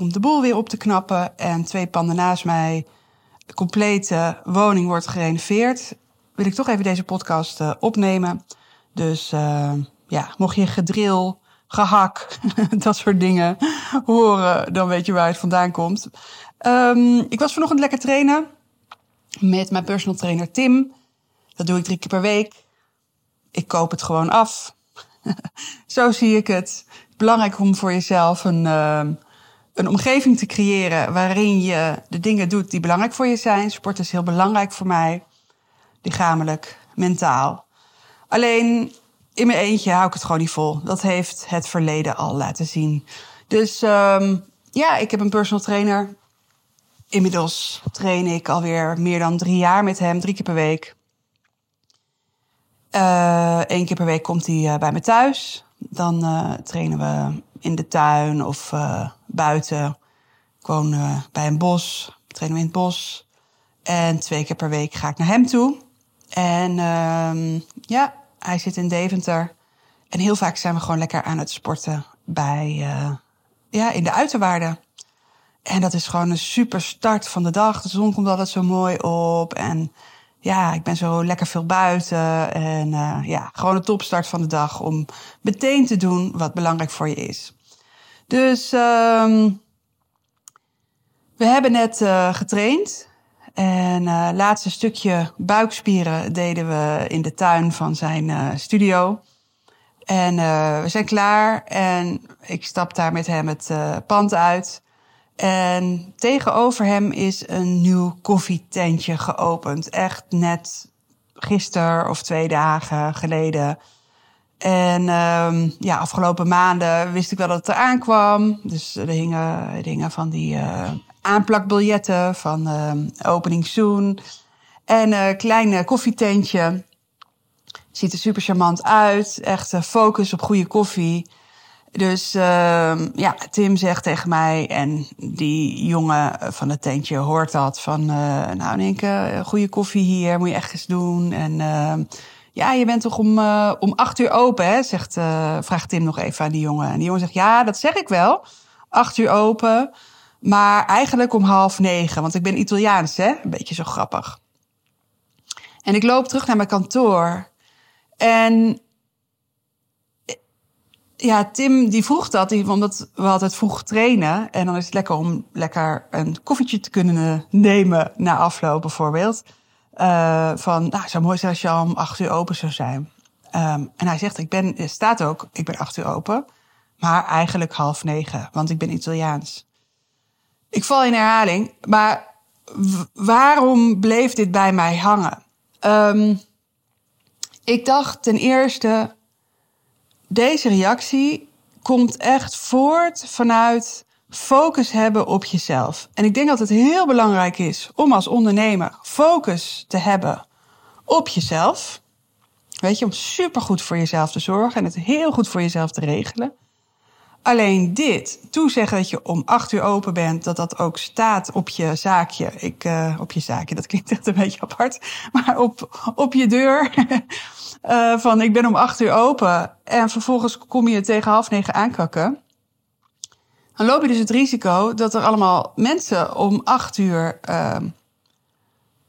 om de boel weer op te knappen en twee panden naast mij de complete woning wordt gerenoveerd, wil ik toch even deze podcast uh, opnemen. Dus uh, ja, mocht je gedril, gehak, dat soort dingen horen, dan weet je waar het vandaan komt. Um, ik was vanochtend lekker trainen met mijn personal trainer Tim. Dat doe ik drie keer per week. Ik koop het gewoon af. Zo zie ik het. Belangrijk om voor jezelf een, uh, een omgeving te creëren waarin je de dingen doet die belangrijk voor je zijn. Sport is heel belangrijk voor mij, lichamelijk, mentaal. Alleen in mijn eentje hou ik het gewoon niet vol. Dat heeft het verleden al laten zien. Dus um, ja, ik heb een personal trainer. Inmiddels train ik alweer meer dan drie jaar met hem, drie keer per week. Eén uh, keer per week komt hij uh, bij me thuis. Dan uh, trainen we in de tuin of buiten. Ik woon bij een bos, trainen we in het bos. En twee keer per week ga ik naar hem toe. En ehm, ja, hij zit in Deventer. En heel vaak zijn we gewoon lekker aan het sporten bij, uh, ja, in de uiterwaarden. En dat is gewoon een super start van de dag. De zon komt altijd zo mooi op. En ja, ik ben zo lekker veel buiten. En uh, ja, gewoon een topstart van de dag om meteen te doen wat belangrijk voor je is. Dus um, we hebben net uh, getraind. En uh, laatste stukje buikspieren deden we in de tuin van zijn studio. En we zijn klaar en ik stap daar met hem het pand uit. En tegenover hem is een nieuw koffietentje geopend. Echt net gisteren of twee dagen geleden. En um, ja, afgelopen maanden wist ik wel dat het eraan kwam. Dus er hingen, hingen van die aanplakbiljetten van uh, opening soon. En een uh, klein koffietentje. Ziet er super charmant uit. Echt uh, focus op goede koffie. Dus uh, ja, Tim zegt tegen mij en die jongen van het tentje hoort dat van... Uh, nou, Nienke, goede koffie hier, moet je echt eens doen. En uh, ja, je bent toch om, om acht uur open, hè? Zegt, vraagt Tim nog even aan die jongen. En die jongen zegt, ja, dat zeg ik wel. Acht uur open. Maar eigenlijk om half negen, want ik ben Italiaans, hè? Een beetje zo grappig. En ik loop terug naar mijn kantoor. En ja, Tim die vroeg dat, omdat we altijd vroeg trainen. En dan is het lekker om lekker een koffietje te kunnen nemen na afloop bijvoorbeeld. Uh, van, nou, zou mooi zijn als je om acht uur open zou zijn. Um, en hij zegt, ik ben, staat ook, ik ben acht uur open. Maar eigenlijk half negen, want ik ben Italiaans. Ik val in herhaling, maar waarom bleef dit bij mij hangen? Um, ik dacht ten eerste, deze reactie komt echt voort vanuit focus hebben op jezelf. En ik denk dat het heel belangrijk is om als ondernemer focus te hebben op jezelf. Weet je, om supergoed voor jezelf te zorgen en het heel goed voor jezelf te regelen. Alleen dit, toezeggen dat je om acht uur open bent, dat dat ook staat op je zaakje. Ik, uh, op je zaakje, dat klinkt echt een beetje apart. Maar op, op je deur. uh, van ik ben om acht uur open. En vervolgens kom je tegen half negen aankakken. Dan loop je dus het risico dat er allemaal mensen om acht uur uh,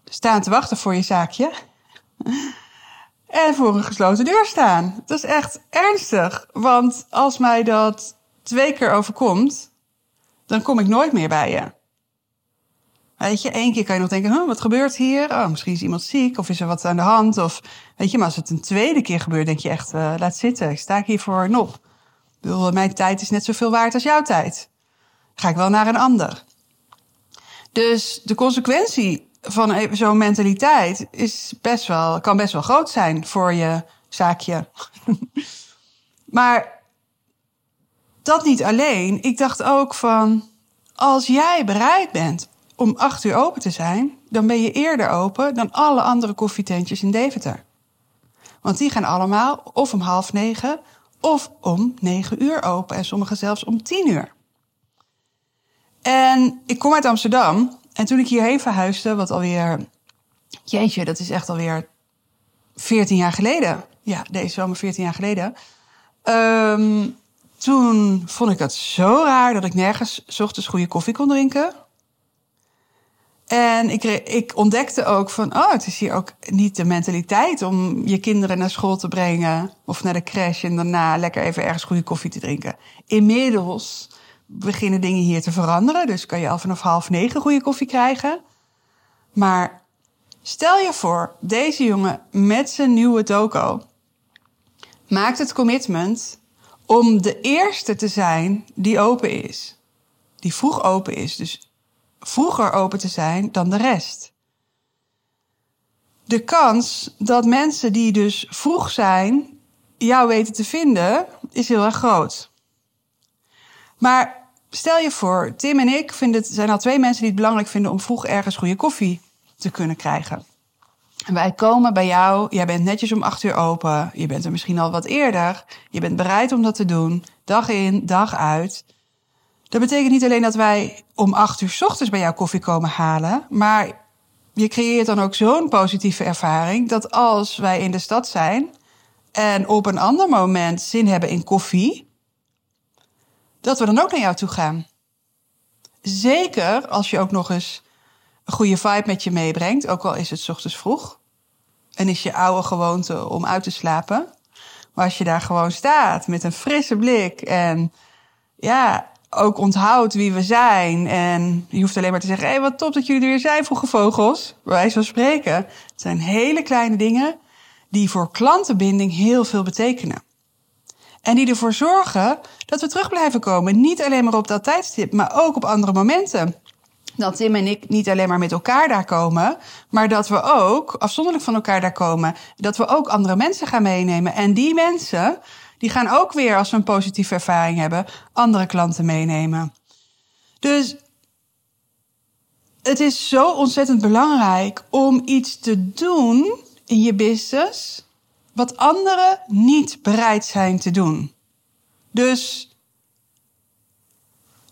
staan te wachten voor je zaakje. en voor een gesloten deur staan. Dat is echt ernstig. Want als mij dat twee keer overkomt, dan kom ik nooit meer bij je. Weet je, één keer kan je nog denken, wat gebeurt hier? Oh, misschien is iemand ziek of is er wat aan de hand. Of, weet je, maar als het een tweede keer gebeurt, denk je echt, uh, laat zitten. Ik sta hier voor een op. Ik mijn tijd is net zoveel waard als jouw tijd. ga ik wel naar een ander. Dus de consequentie van zo'n mentaliteit is best wel, kan best wel groot zijn voor je zaakje. maar dat niet alleen. Ik dacht ook van, als jij bereid bent om acht uur open te zijn, dan ben je eerder open dan alle andere koffietentjes in Deventer. Want die gaan allemaal of om half negen of om negen uur open en sommige zelfs om tien uur. En ik kom uit Amsterdam en toen ik hierheen verhuisde, wat alweer, jeetje, dat is echt alweer 14 jaar geleden. Ja, deze zomer 14 jaar geleden. Um, toen vond ik het zo raar dat ik nergens ochtends goede koffie kon drinken. En ik, ik ontdekte ook van, oh, het is hier ook niet de mentaliteit om je kinderen naar school te brengen of naar de crash en daarna lekker even ergens goede koffie te drinken. Inmiddels beginnen dingen hier te veranderen, dus kan je al vanaf half negen goede koffie krijgen. Maar stel je voor, deze jongen met zijn nieuwe toko maakt het commitment om de eerste te zijn die open is. Die vroeg open is. Dus vroeger open te zijn dan de rest. De kans dat mensen die dus vroeg zijn jou weten te vinden, is heel erg groot. Maar stel je voor, Tim en ik vinden het, zijn al twee mensen die het belangrijk vinden om vroeg ergens goede koffie te kunnen krijgen. Wij komen bij jou, jij bent netjes om acht uur open, je bent er misschien al wat eerder, je bent bereid om dat te doen, dag in, dag uit. Dat betekent niet alleen dat wij om acht uur ochtends bij jou koffie komen halen, maar je creëert dan ook zo'n positieve ervaring dat als wij in de stad zijn en op een ander moment zin hebben in koffie, dat we dan ook naar jou toe gaan. Zeker als je ook nog eens een goede vibe met je meebrengt, ook al is het ochtends vroeg. En is je oude gewoonte om uit te slapen. Maar als je daar gewoon staat met een frisse blik en ja, ook onthoudt wie we zijn. En je hoeft alleen maar te zeggen: hé, hey, wat top dat jullie er weer zijn, vroege vogels. Wij zo spreken. Het zijn hele kleine dingen die voor klantenbinding heel veel betekenen. En die ervoor zorgen dat we terug blijven komen. Niet alleen maar op dat tijdstip, maar ook op andere momenten dat Tim en ik niet alleen maar met elkaar daar komen, maar dat we ook afzonderlijk van elkaar daar komen. Dat we ook andere mensen gaan meenemen. En die mensen, die gaan ook weer, als we een positieve ervaring hebben, andere klanten meenemen. Dus het is zo ontzettend belangrijk om iets te doen in je business wat anderen niet bereid zijn te doen. Dus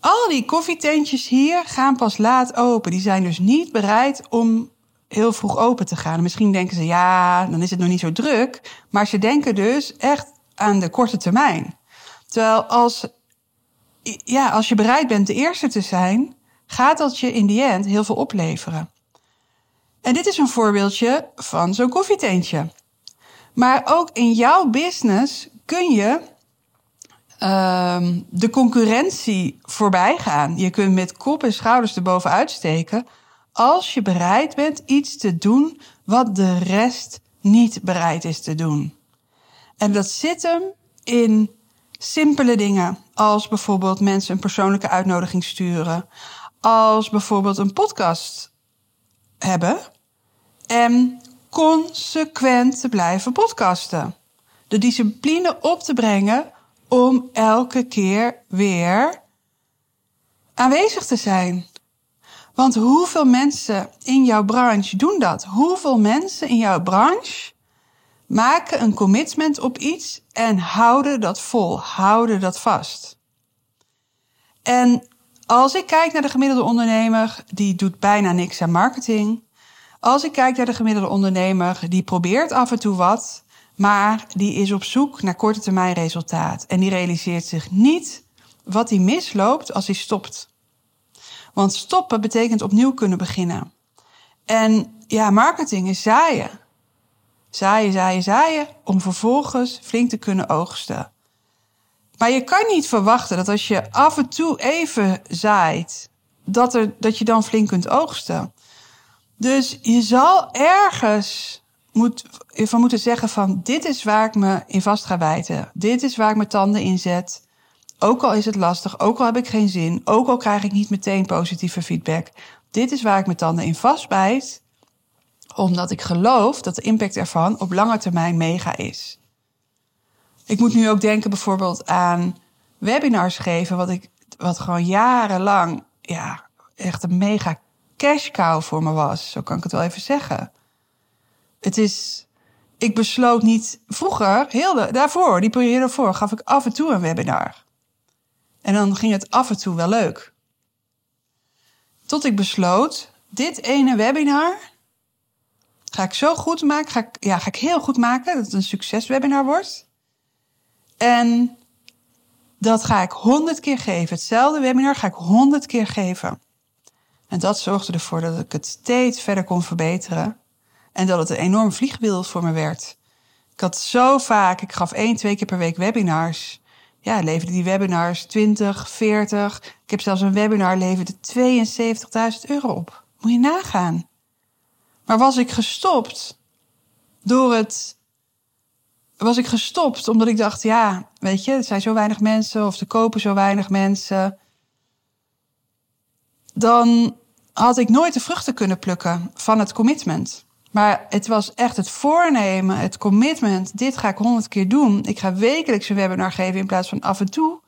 al die koffietentjes hier gaan pas laat open. Die zijn dus niet bereid om heel vroeg open te gaan. Misschien denken ze, ja, dan is het nog niet zo druk. Maar ze denken dus echt aan de korte termijn. Terwijl als, ja, als je bereid bent de eerste te zijn, gaat dat je in die end heel veel opleveren. En dit is een voorbeeldje van zo'n koffietentje. Maar ook in jouw business kun je um, de concurrentie voorbij gaan. Je kunt met kop en schouders erboven uitsteken als je bereid bent iets te doen wat de rest niet bereid is te doen. En dat zit hem in simpele dingen, als bijvoorbeeld mensen een persoonlijke uitnodiging sturen, als bijvoorbeeld een podcast hebben en consequent te blijven podcasten. De discipline op te brengen om elke keer weer aanwezig te zijn. Want hoeveel mensen in jouw branche doen dat? Hoeveel mensen in jouw branche maken een commitment op iets en houden dat vol, houden dat vast? En als ik kijk naar de gemiddelde ondernemer, die doet bijna niks aan marketing. Als ik kijk naar de gemiddelde ondernemer, die probeert af en toe wat, maar die is op zoek naar korte termijn resultaat. En die realiseert zich niet wat hij misloopt als hij stopt. Want stoppen betekent opnieuw kunnen beginnen. En ja, marketing is zaaien. Zaaien, zaaien, zaaien, om vervolgens flink te kunnen oogsten. Maar je kan niet verwachten dat als je af en toe even zaait, dat, er, dat je dan flink kunt oogsten. Dus je zal ergens moet, van moeten zeggen van dit is waar ik me in vast ga bijten. Dit is waar ik mijn tanden in zet. Ook al is het lastig, ook al heb ik geen zin, ook al krijg ik niet meteen positieve feedback. Dit is waar ik mijn tanden in vastbijt, omdat ik geloof dat de impact ervan op lange termijn mega is. Ik moet nu ook denken bijvoorbeeld aan webinars geven, wat ik wat gewoon jarenlang ja, echt een mega cash cow voor me was. Zo kan ik het wel even zeggen. Het is, ik besloot niet, vroeger, heel de, daarvoor, die periode daarvoor, gaf ik af en toe een webinar. En dan ging het af en toe wel leuk. Tot ik besloot, dit ene webinar ga ik zo goed maken, ga ik, ja, ga ik heel goed maken, dat het een succeswebinar wordt. En dat ga ik honderd keer geven. Hetzelfde webinar ga ik honderd keer geven. En dat zorgde ervoor dat ik het steeds verder kon verbeteren. En dat het een enorm vliegbeeld voor me werd. Ik had zo vaak, ik gaf één, twee keer per week webinars. Ja, leverde die webinars 20, 40. Ik heb zelfs een webinar leverde 72.000 euro op. Moet je nagaan. Maar was ik gestopt door het. Was ik gestopt omdat ik dacht, ja, weet je, er zijn zo weinig mensen of er kopen zo weinig mensen. Dan had ik nooit de vruchten kunnen plukken van het commitment. Maar het was echt het voornemen, het commitment. Dit ga ik honderd keer doen. Ik ga wekelijks een webinar geven in plaats van af en toe.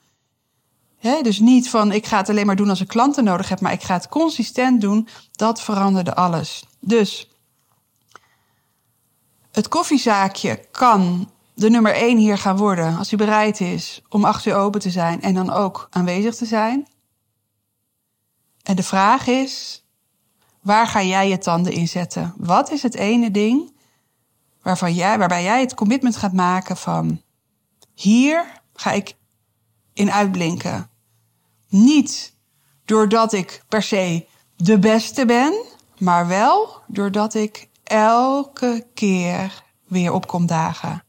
dus niet van ik ga het alleen maar doen als ik klanten nodig heb, maar ik ga het consistent doen. Dat veranderde alles. Dus het koffiezaakje kan de nummer één hier gaan worden als u bereid is om acht uur open te zijn en dan ook aanwezig te zijn. En de vraag is, waar ga jij je tanden in zetten? Wat is het ene ding waarvan jij, waarbij jij het commitment gaat maken van hier ga ik in uitblinken? Niet doordat ik per se de beste ben, maar wel doordat ik elke keer weer opkom dagen.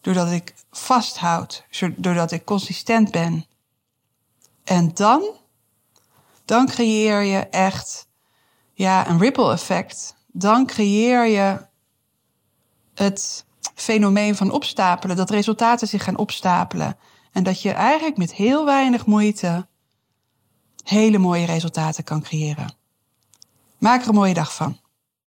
Doordat ik vasthoud, doordat ik consistent ben. En dan, dan creëer je echt ja, een ripple effect. Dan creëer je het fenomeen van opstapelen, dat resultaten zich gaan opstapelen. En dat je eigenlijk met heel weinig moeite hele mooie resultaten kan creëren. Maak er een mooie dag van.